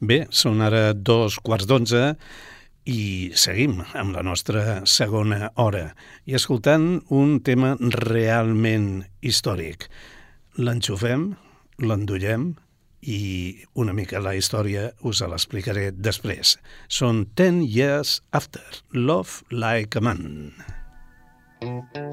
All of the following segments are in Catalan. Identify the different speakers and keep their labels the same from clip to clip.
Speaker 1: Bé, són ara dos quarts d'onze i seguim amb la nostra segona hora i escoltant un tema realment històric. L'enxufem, l'endullem i una mica la història us l'explicaré després. Són Ten Years After, Love Like a Man. Thank you.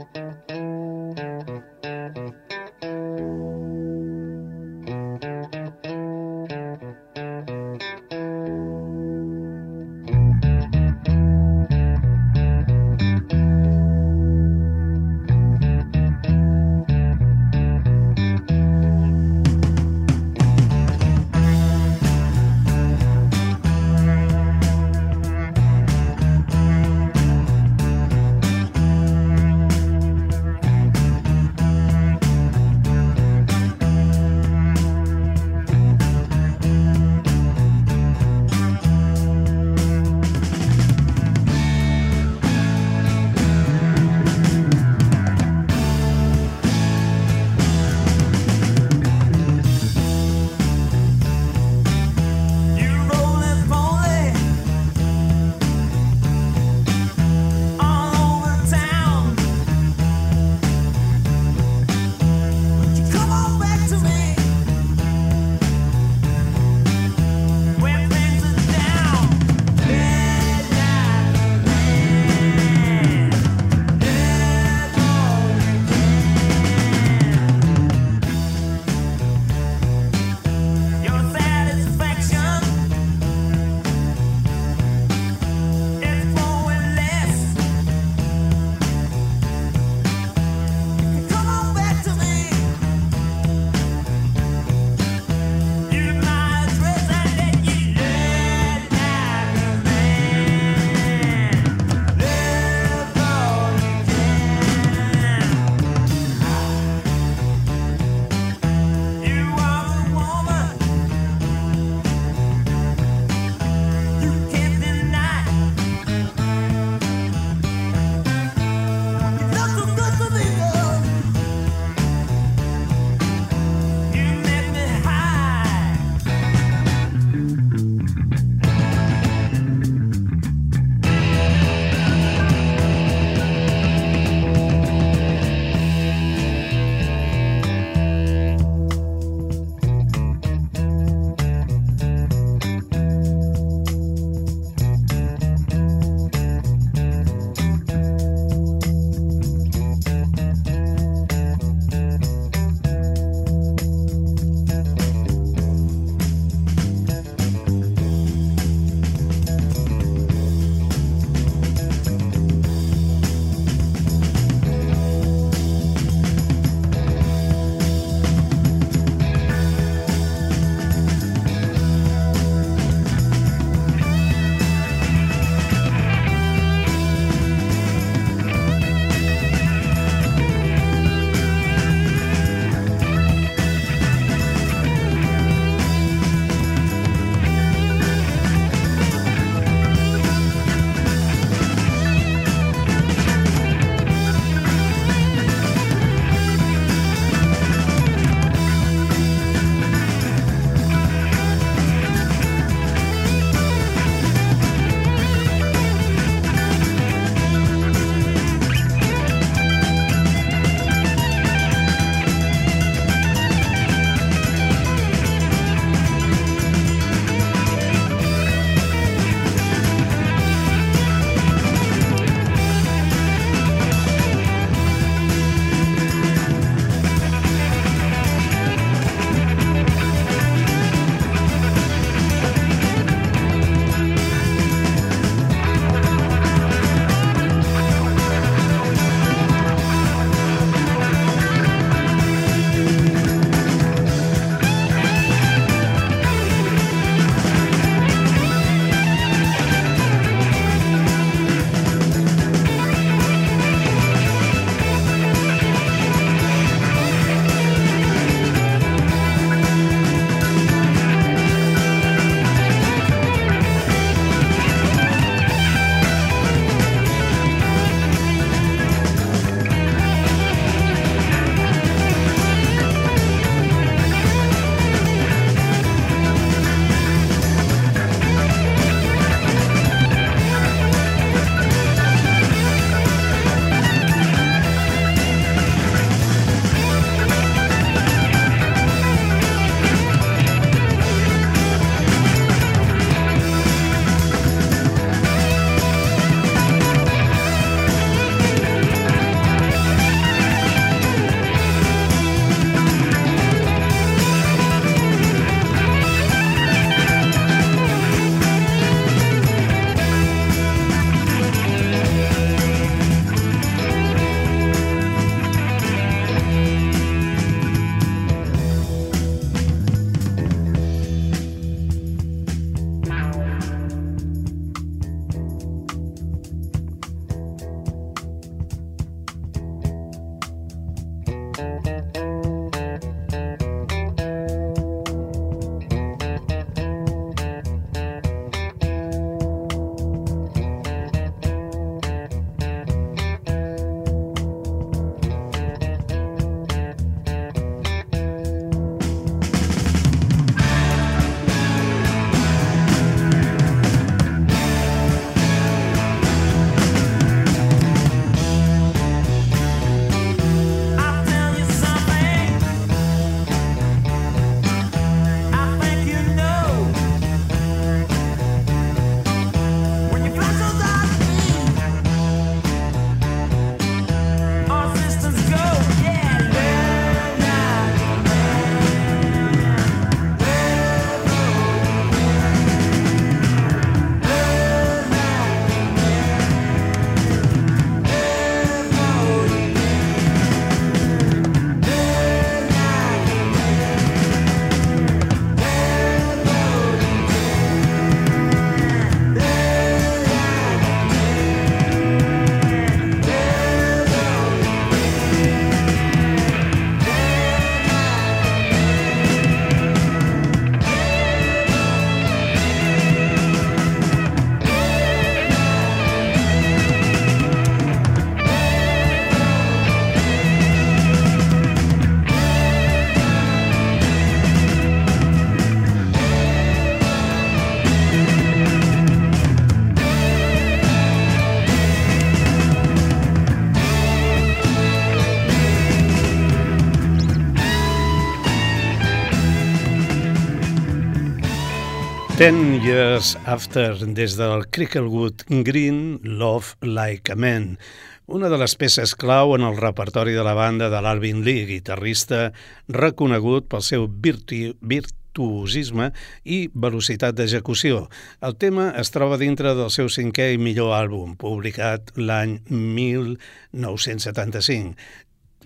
Speaker 1: Ten Years After, des del Cricklewood Green, Love Like a Man, una de les peces clau en el repertori de la banda de l'Alvin Lee, guitarrista reconegut pel seu virtu virtuosisme i velocitat d'execució. El tema es troba dintre del seu cinquè i millor àlbum, publicat l'any 1975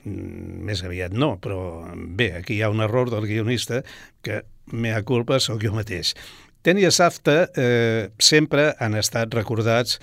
Speaker 1: mm, més aviat no, però bé, aquí hi ha un error del guionista que mea culpa sóc jo mateix. Ten i Safta eh, sempre han estat recordats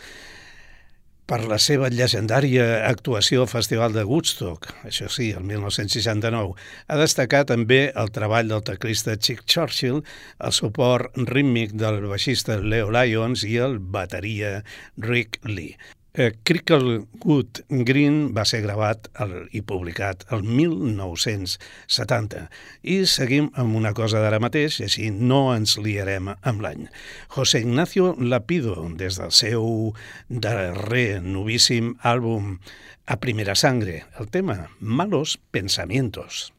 Speaker 1: per la seva llegendària actuació al Festival de Woodstock, això sí, el 1969. Ha destacat també el treball del teclista Chick Churchill, el suport rítmic del baixista Leo Lyons i el bateria Rick Lee. Eh, Cricklewood Green va ser gravat el, i publicat el 1970 i seguim amb una cosa d'ara mateix i així no ens liarem amb l'any. José Ignacio Lapido, des del seu darrer novíssim àlbum A Primera Sangre, el tema Malos Pensamientos.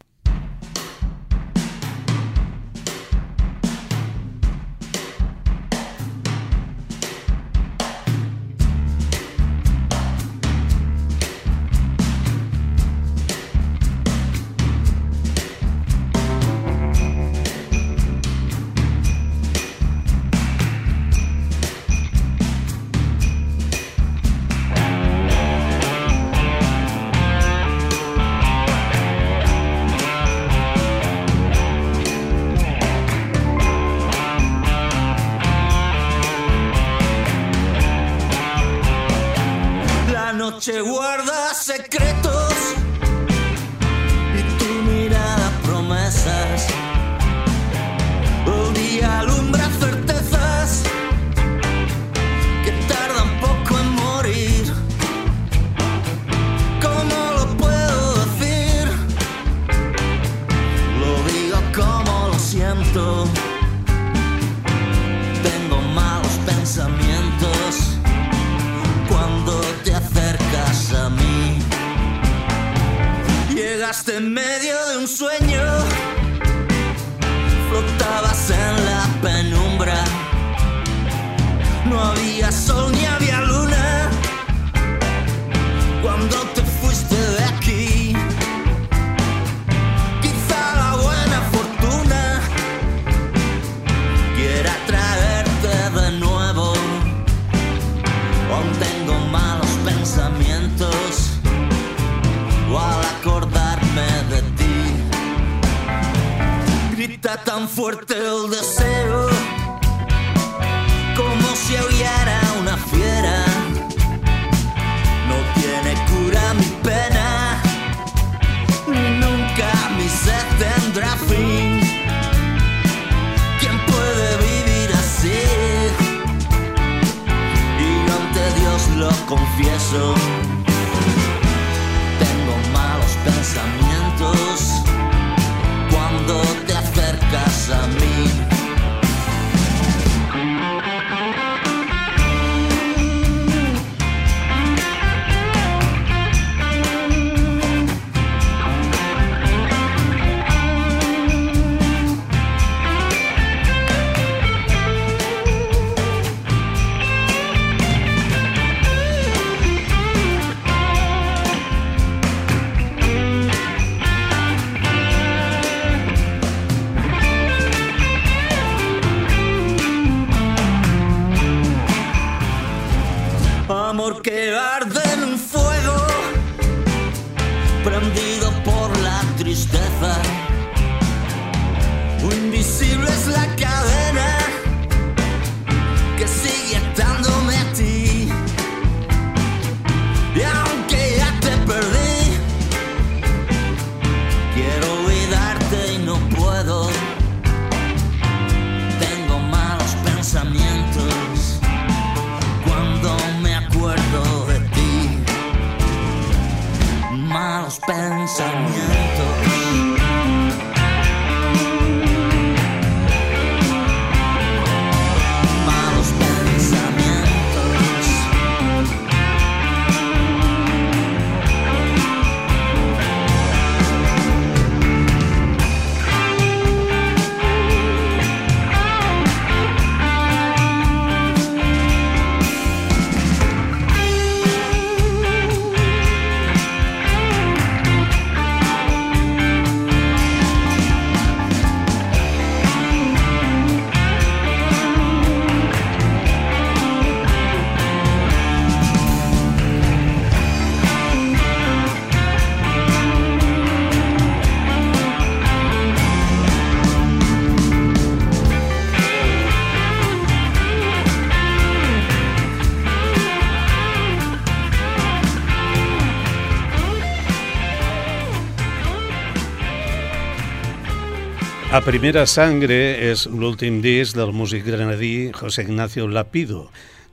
Speaker 1: Primera Sangre és l'últim disc del músic granadí José Ignacio Lapido.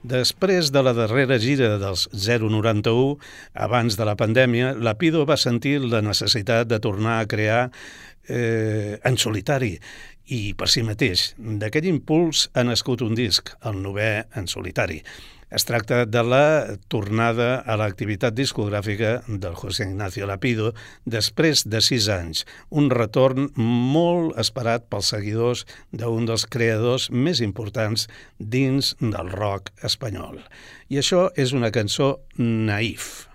Speaker 1: Després de la darrera gira dels 091, abans de la pandèmia, Lapido va sentir la necessitat de tornar a crear eh, en solitari i per si mateix. D'aquell impuls ha nascut un disc, el novè en solitari. Es tracta de la tornada a l'activitat discogràfica del José Ignacio Lapido després de sis anys, un retorn molt esperat pels seguidors d'un dels creadors més importants dins del rock espanyol. I això és una cançó naïf.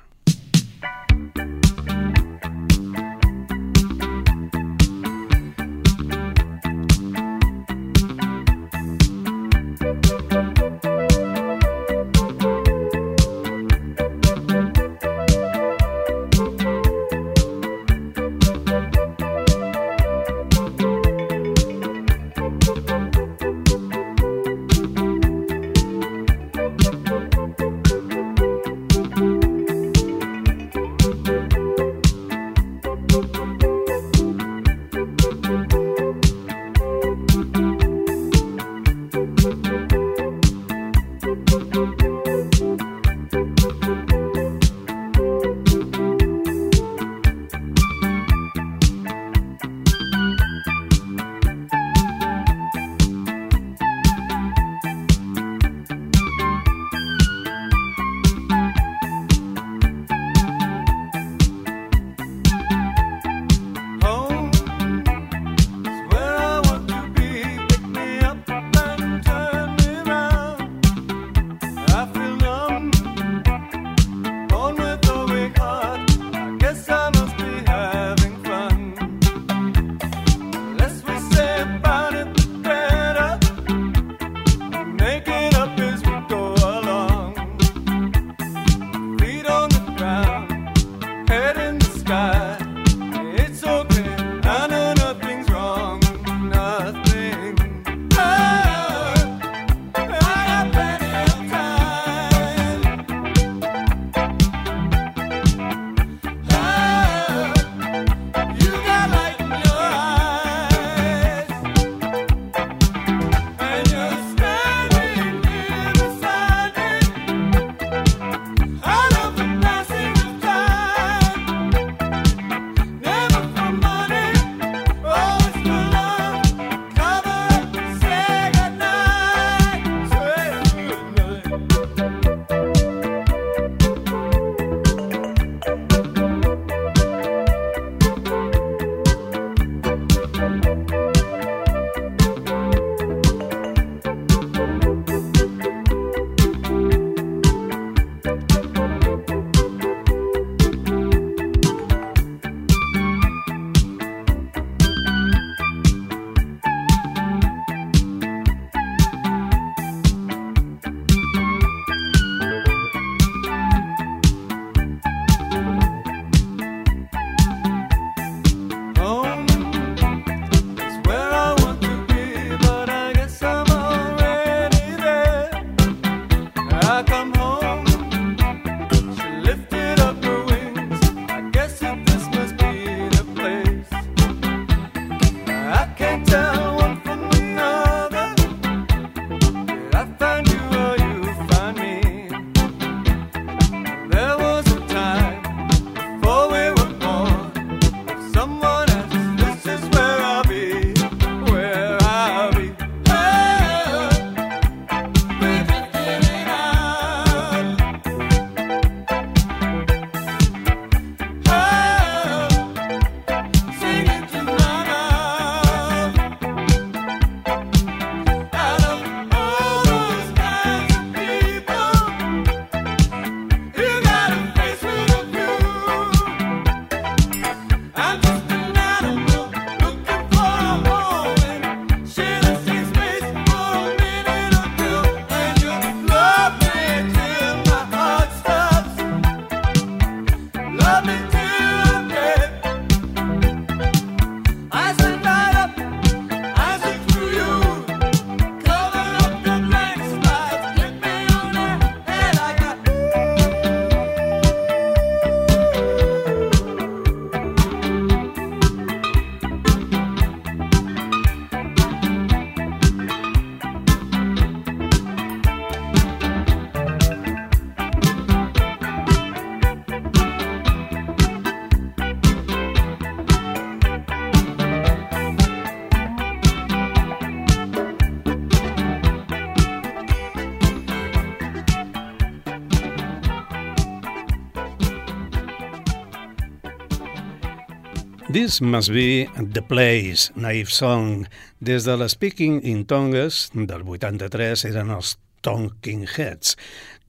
Speaker 1: This must be the place, Naive Song. Des de l'Speaking in Tongues del 83 eren els Talking Heads.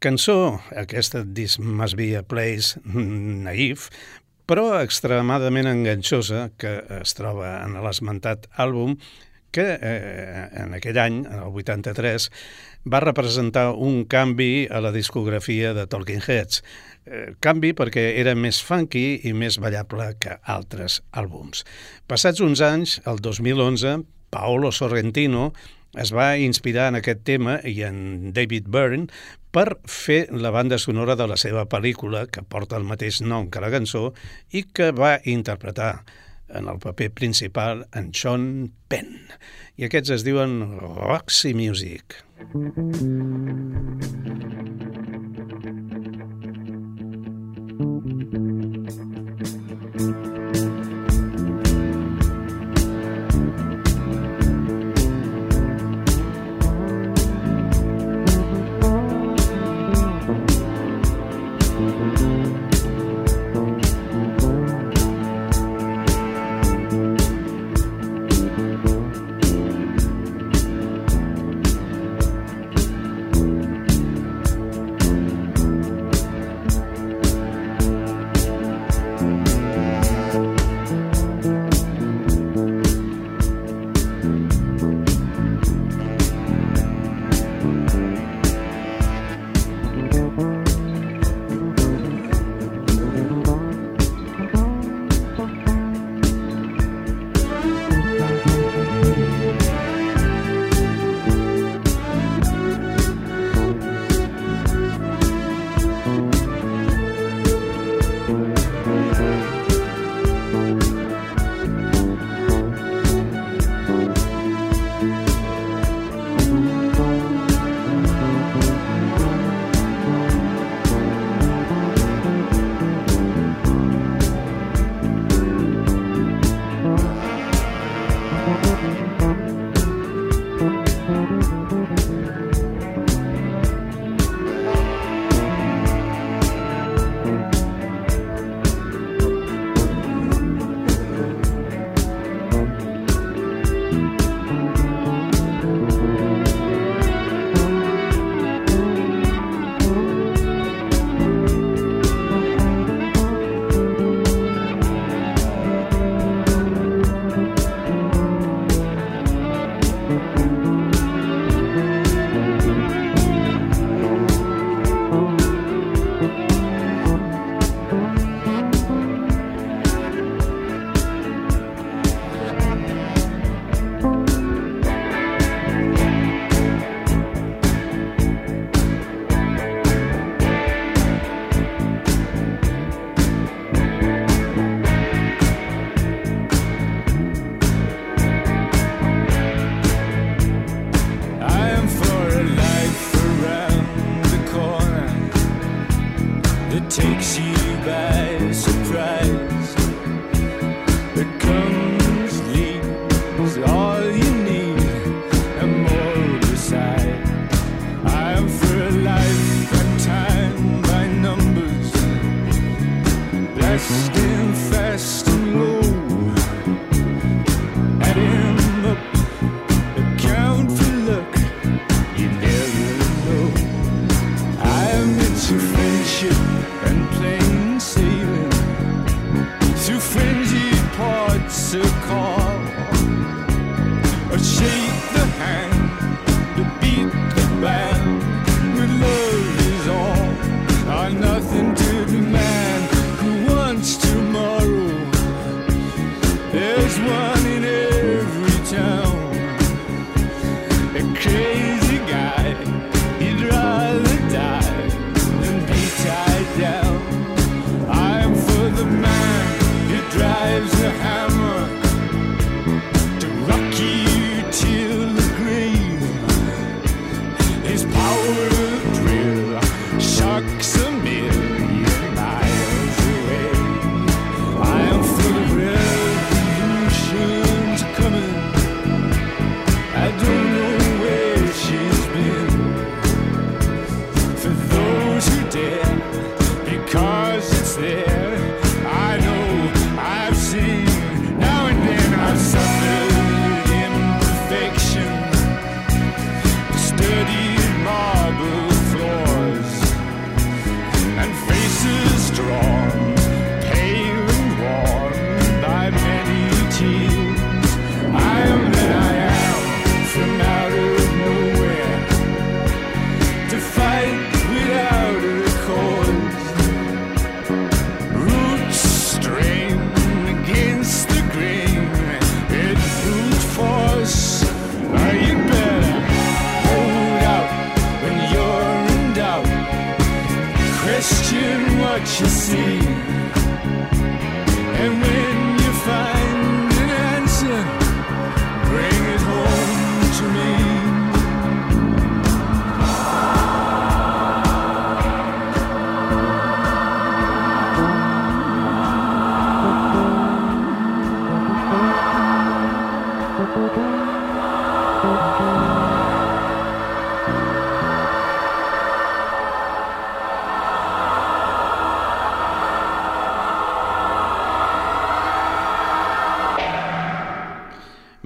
Speaker 1: Cançó, aquesta This must be a place, naïf, però extremadament enganxosa, que es troba en l'esmentat àlbum, que eh, en aquell any, en el 83, va representar un canvi a la discografia de Talking Heads. Eh, canvi perquè era més funky i més ballable que altres àlbums. Passats uns anys, el 2011, Paolo Sorrentino es va inspirar en aquest tema i en David Byrne per fer la banda sonora de la seva pel·lícula, que porta el mateix nom que la cançó, i que va interpretar en el paper principal en Sean Penn. I aquests es diuen Roxy Music.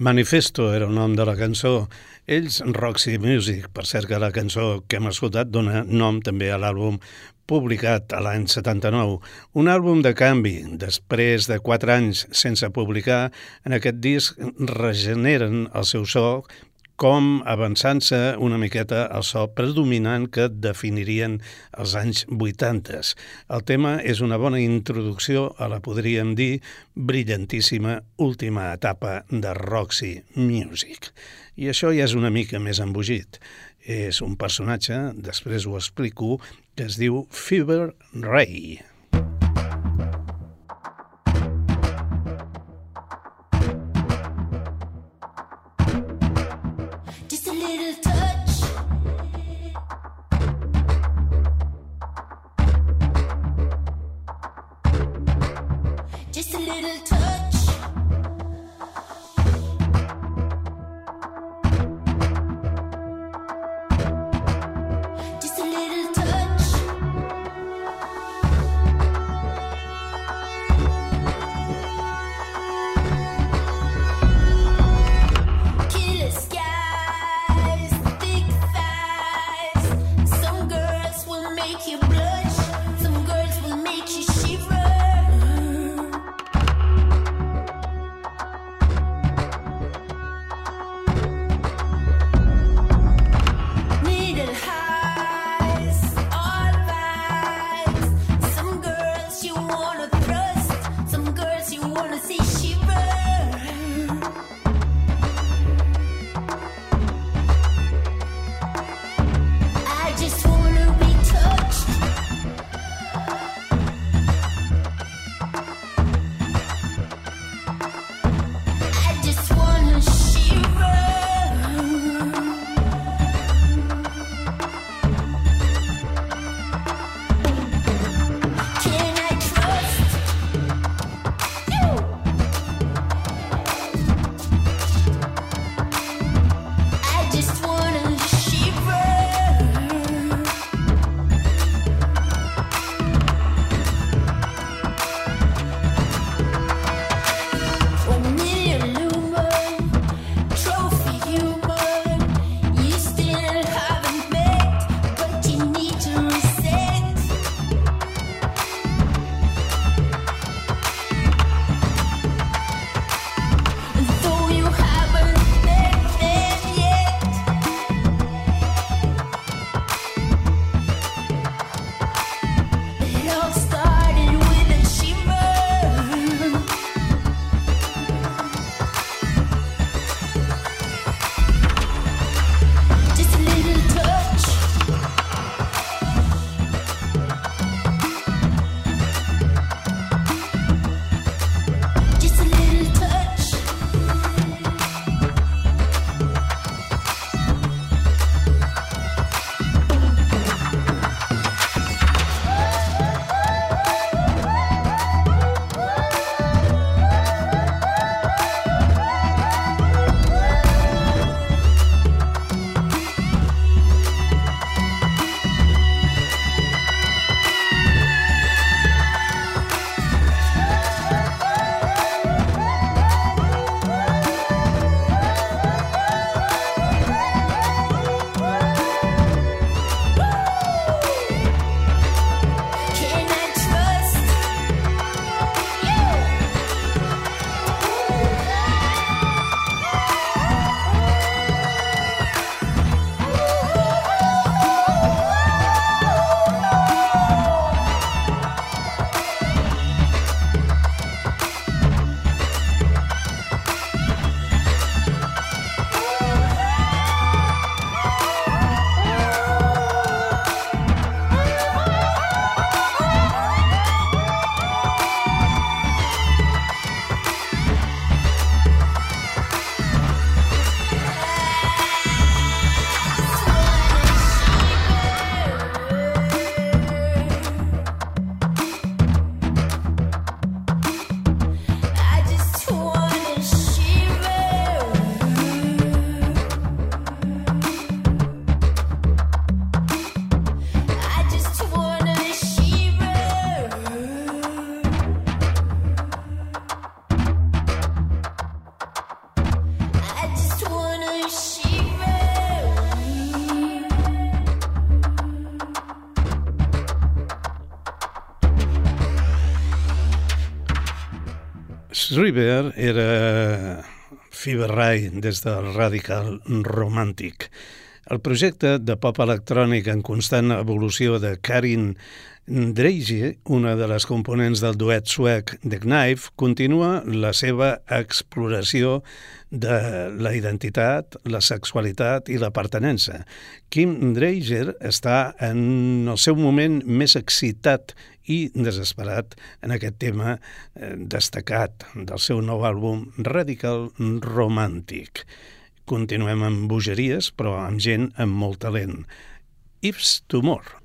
Speaker 1: Manifesto era el nom de la cançó. Ells, Roxy Music, per cert que la cançó que hem escoltat dona nom també a l'àlbum publicat a l'any 79. Un àlbum de canvi. Després de quatre anys sense publicar, en aquest disc regeneren el seu so com avançant-se una miqueta al so predominant que definirien els anys 80. El tema és una bona introducció a la, podríem dir, brillantíssima última etapa de Roxy Music. I això ja és una mica més embogit. És un personatge, després ho explico, que es diu Fever Ray. River era Fever Ray des del Radical Romàntic. El projecte de pop electrònic en constant evolució de Karin Dreige, una de les components del duet suec The Knife, continua la seva exploració de la identitat, la sexualitat i la pertenença. Kim Dreiger està en el seu moment més excitat i desesperat en aquest tema eh, destacat del seu nou àlbum Radical Romantic. Continuem amb bogeries, però amb gent amb molt talent. Ifs to More.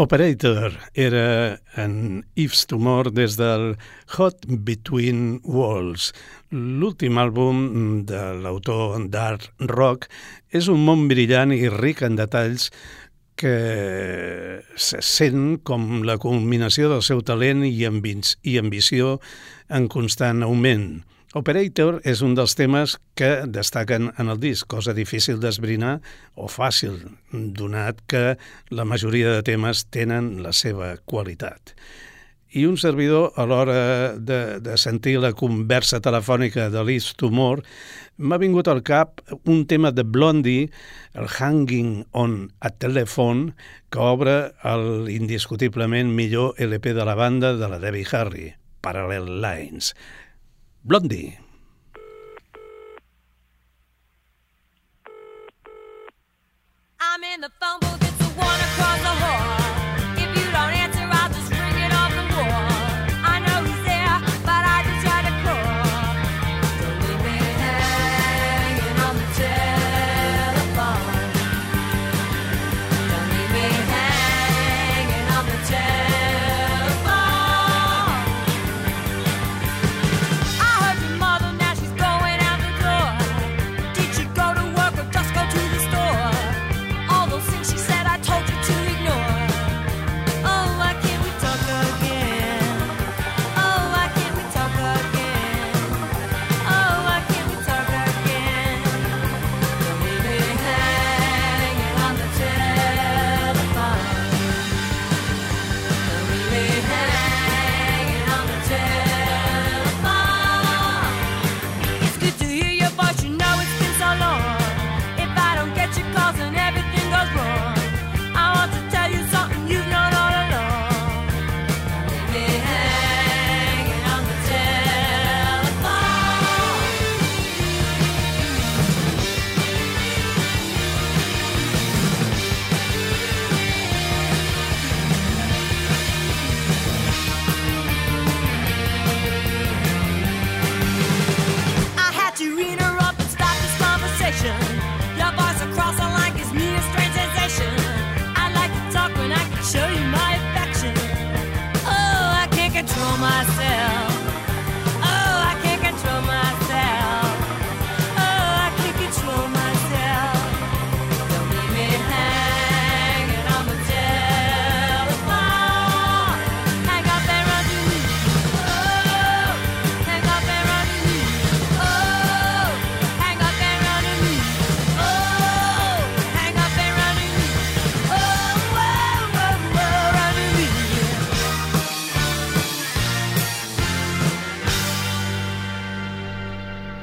Speaker 1: Operator era en Yves Tumor des del Hot Between Walls. L'últim àlbum de l'autor d'art rock és un món brillant i ric en detalls que se sent com la culminació del seu talent i, ambició en constant augment. Operator és un dels temes que destaquen en el disc, cosa difícil d'esbrinar o fàcil, donat que la majoria de temes tenen la seva qualitat. I un servidor, a l'hora de, de sentir la conversa telefònica de Liz Tumor, m'ha vingut al cap un tema de Blondie, el Hanging on a Telephone, que obre l'indiscutiblement millor LP de la banda de la Debbie Harry, Parallel Lines. Blondie. I'm in the phone booth,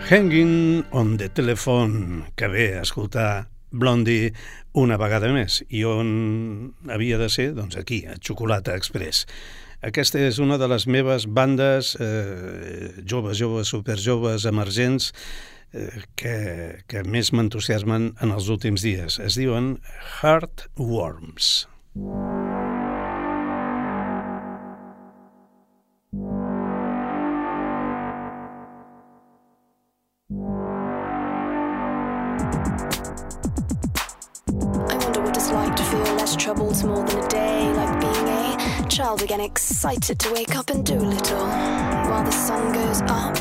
Speaker 1: Hanging on the Telephone, que bé escoltar Blondie una vegada més. I on havia de ser? Doncs aquí, a Xocolata Express. Aquesta és una de les meves bandes eh, joves, joves, superjoves, emergents, eh, que, que més m'entusiasmen en els últims dies. Es diuen Heartworms. Heartworms.
Speaker 2: Troubles more than a day, like being a child again, excited to wake up and do a little while the sun goes up.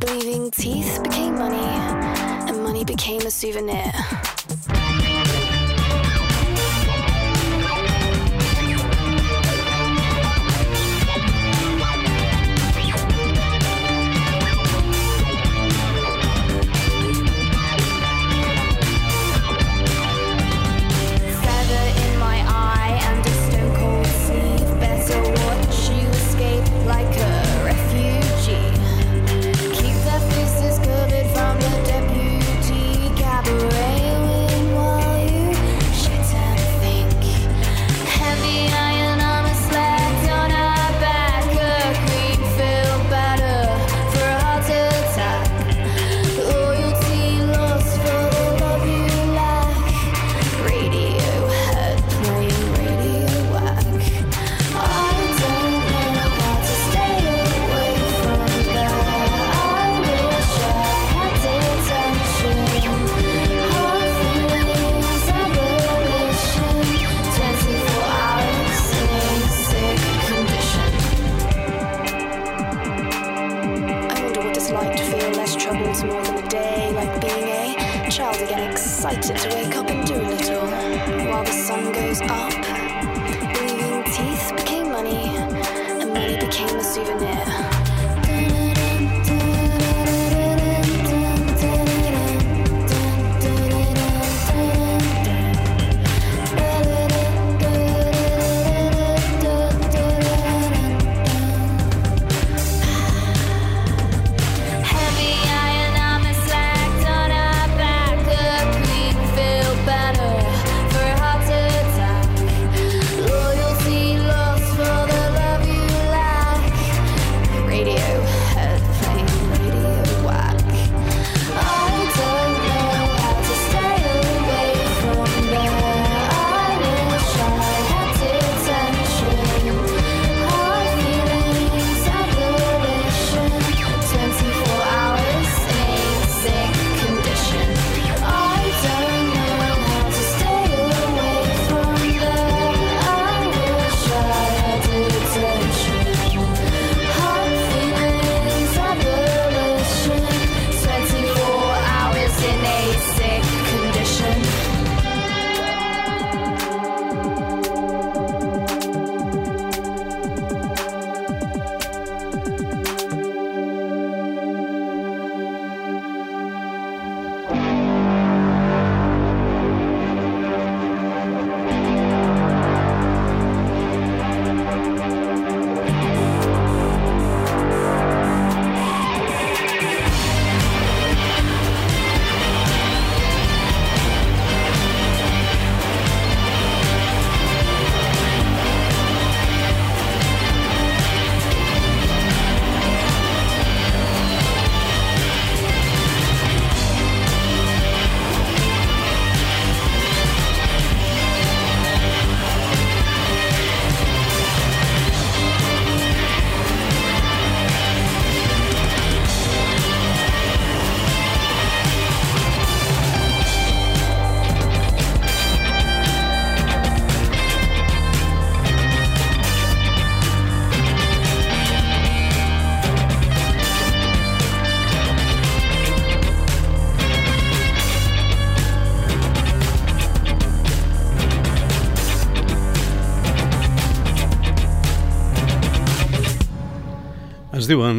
Speaker 2: Believing teeth became money, and money became a souvenir.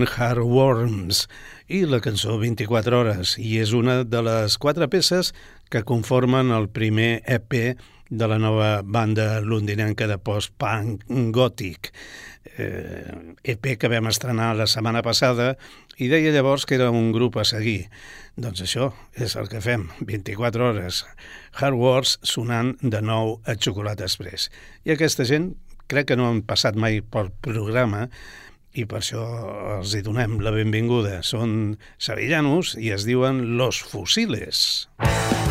Speaker 1: Es diuen Heartworms i la cançó 24 hores i és una de les quatre peces que conformen el primer EP de la nova banda londinenca de post-punk gòtic eh, EP que vam estrenar la setmana passada i deia llavors que era un grup a seguir. Doncs això és el que fem, 24 hores, Hard Wars sonant de nou a Xocolata Express. I aquesta gent crec que no han passat mai pel programa i per això els hi donem la benvinguda. Són sevillanos i es diuen Los Fusiles. Música
Speaker 3: comienza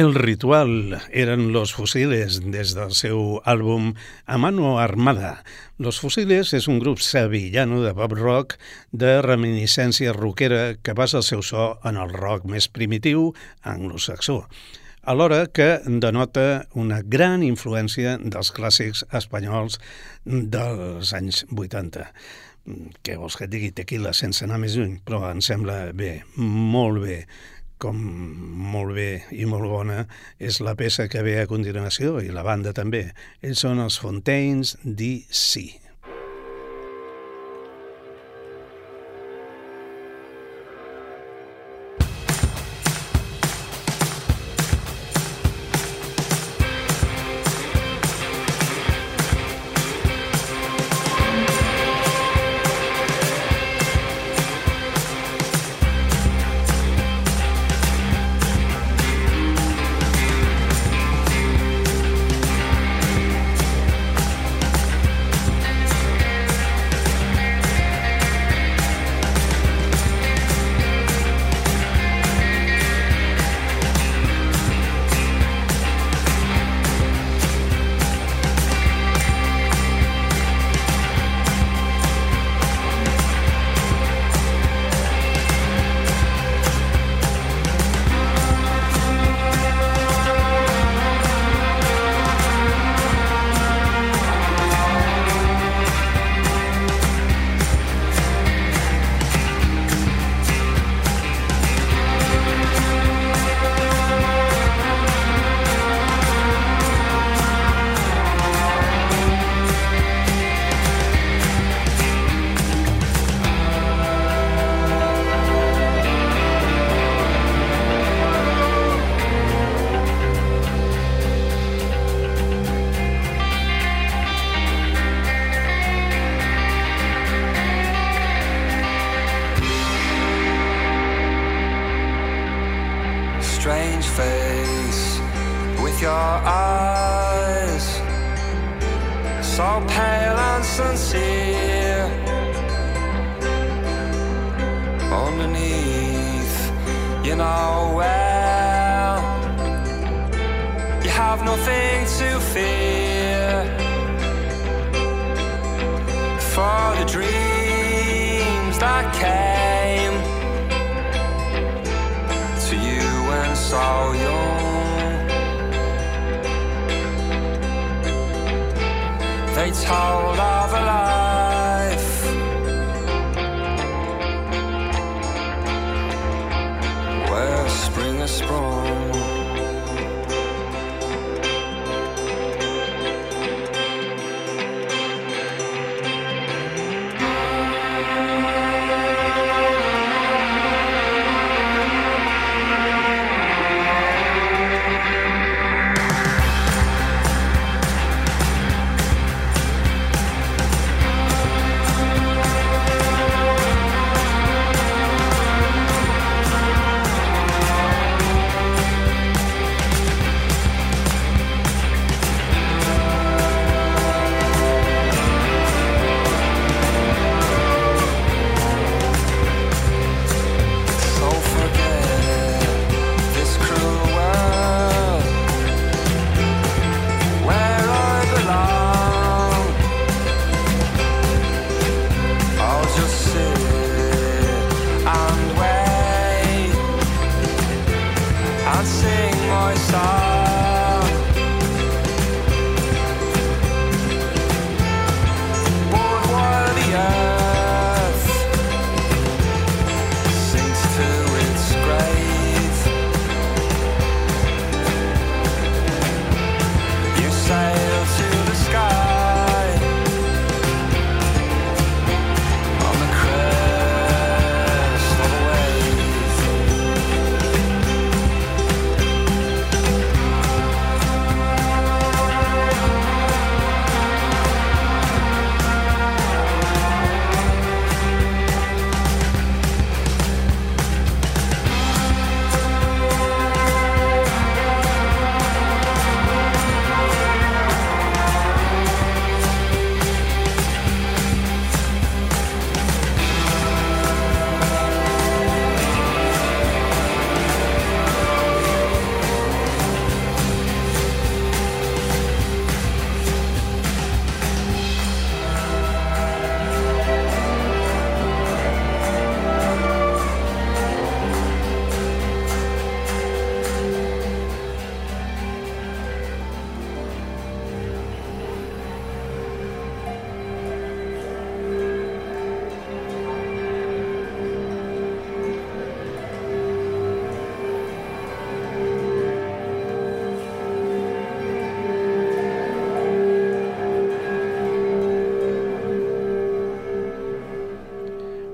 Speaker 3: El ritual
Speaker 1: eren Los Fusiles des del seu àlbum A Mano Armada. Los Fusiles és un grup sevillano de pop rock de reminiscència rockera que basa el seu so en el rock més primitiu anglosaxó alhora que denota una gran influència dels clàssics espanyols dels anys 80. Què vols que et digui? Tequila, sense anar més lluny, però em sembla bé, molt bé com molt bé i molt bona és la peça que ve a continuació i la banda també. Ells són els Fontaines DC.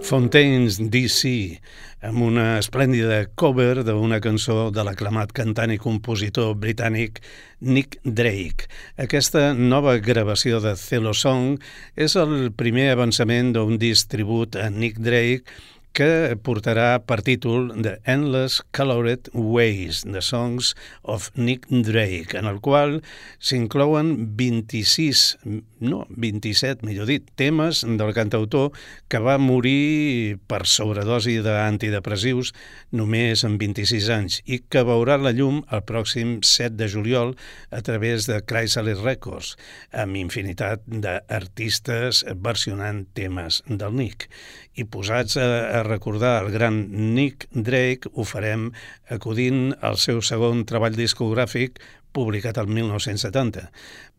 Speaker 1: Fontaines DC, amb una esplèndida cover d'una cançó de l'aclamat cantant i compositor britànic Nick Drake. Aquesta nova gravació de Cello Song és el primer avançament d'un disc tribut a Nick Drake que portarà per títol The Endless Colored Ways, The Songs of Nick Drake, en el qual s'inclouen 26, no, 27, millor dit, temes del cantautor que va morir per sobredosi d'antidepressius només amb 26 anys i que veurà la llum el pròxim 7 de juliol a través de Chrysalis Records, amb infinitat d'artistes versionant temes del Nick. I posats a, a recordar el gran Nick Drake, ho farem acudint al seu segon treball discogràfic publicat el 1970.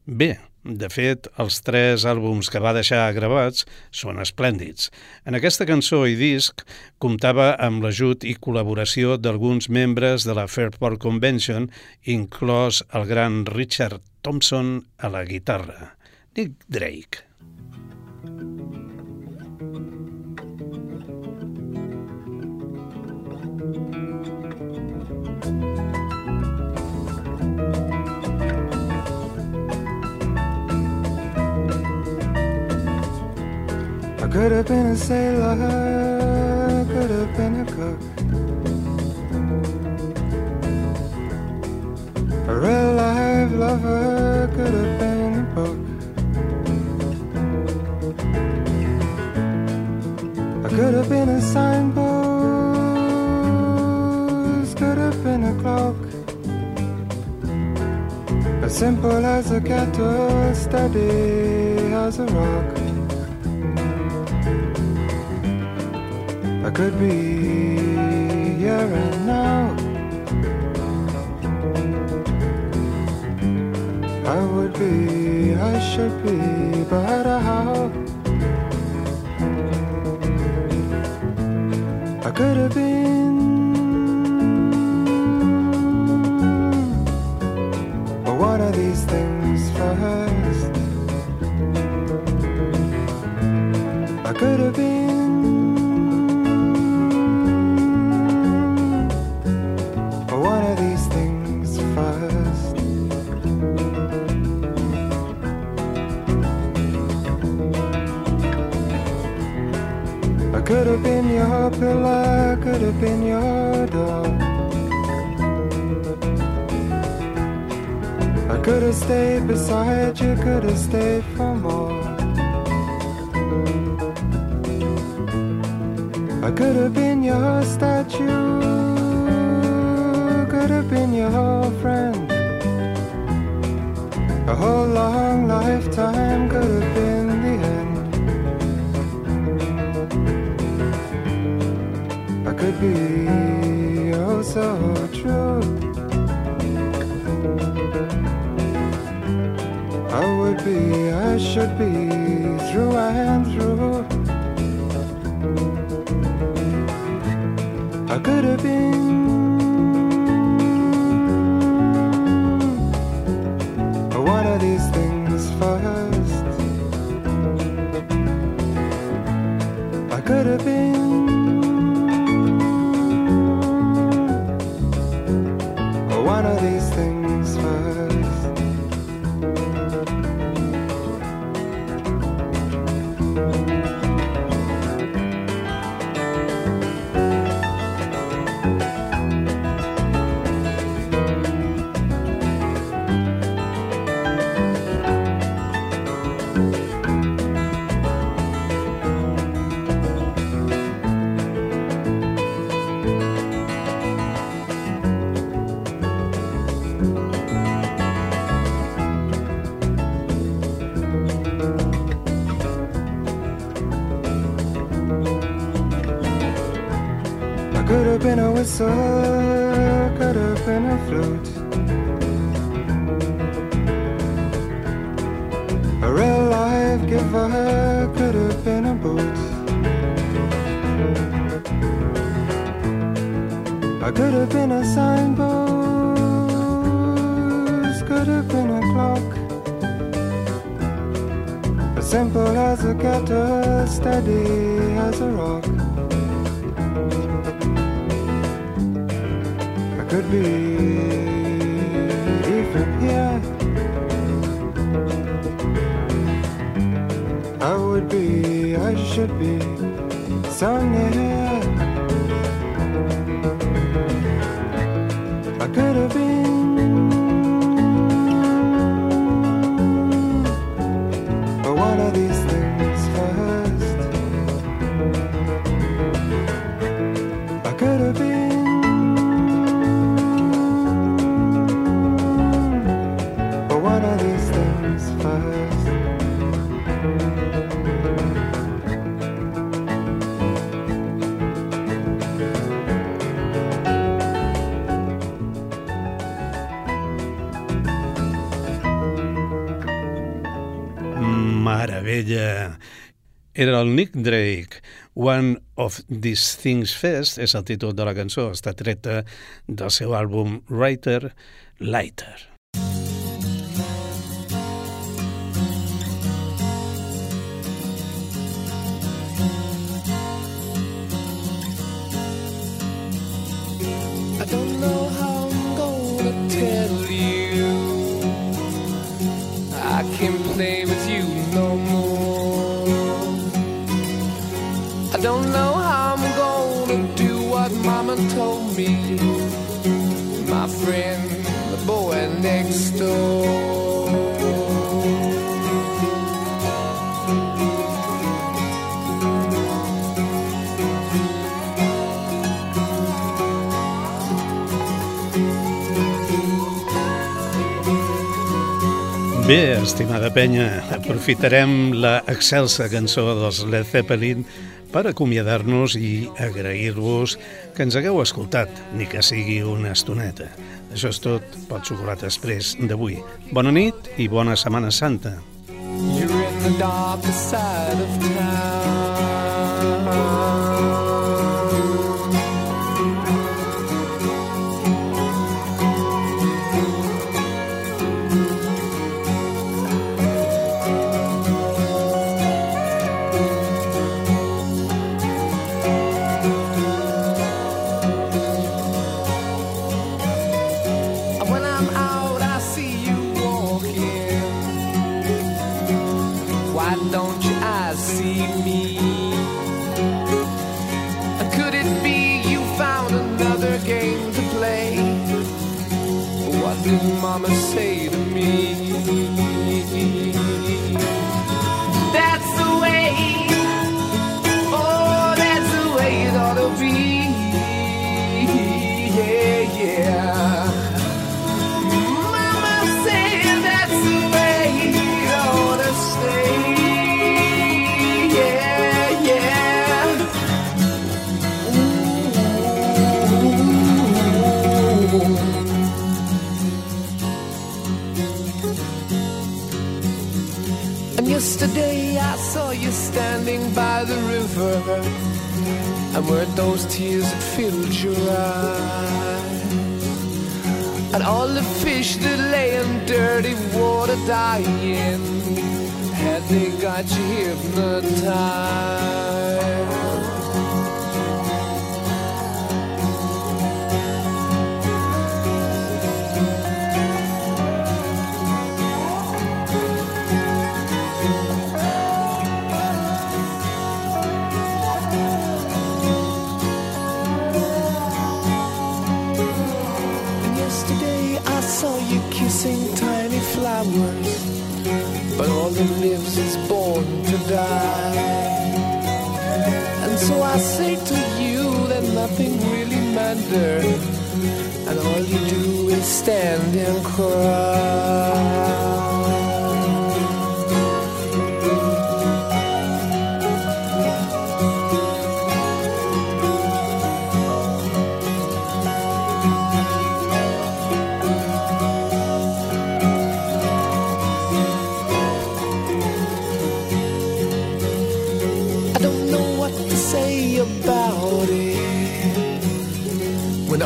Speaker 1: Bé, de fet, els tres àlbums que va deixar gravats són esplèndids. En aquesta cançó i disc comptava amb l'ajut i col·laboració d'alguns membres de la Fairport Convention, inclòs el gran Richard Thompson a la guitarra. Nick Drake.
Speaker 4: Could have been a sailor, could have been a cook. A real life lover, could have been a book. I could have been a signpost, could have been a clock. As simple as a kettle, steady as a rock. I could be here and now. I would be, I should be, but how? I could have been. Could have been your pillar, could have been your door. I could have stayed beside you, could have stayed for more. I could have been your statue, could have been your friend. A whole long lifetime could have been could be oh so true. I would be, I should be through and.
Speaker 1: Meravella. Era el Nick Drake. One of These Things Fest és el títol de la cançó. Està treta del seu àlbum Writer Lighter. Bé, estimada penya, aprofitarem la excelsa cançó dels Led Zeppelin per acomiadar-nos i agrair-vos que ens hagueu escoltat, ni que sigui una estoneta. Això és tot pel Xocolata Express d'avui. Bona nit i bona Setmana Santa.
Speaker 5: You're in the darker side of town. Mama say the river. And weren't those tears that filled your eyes? And all the fish that lay in dirty water dying Had they got you hypnotized die. And so I say to you that nothing really matters, and all you do is stand and cry.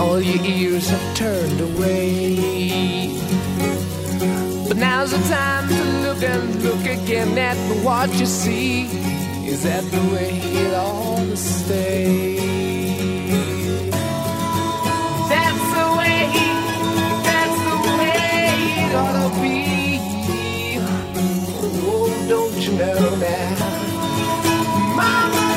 Speaker 5: All your ears have turned away. But now's the time to look and look again at what you see. Is that the way it ought to stay? That's the way, that's the way it ought to be. Oh, don't you know now? Mama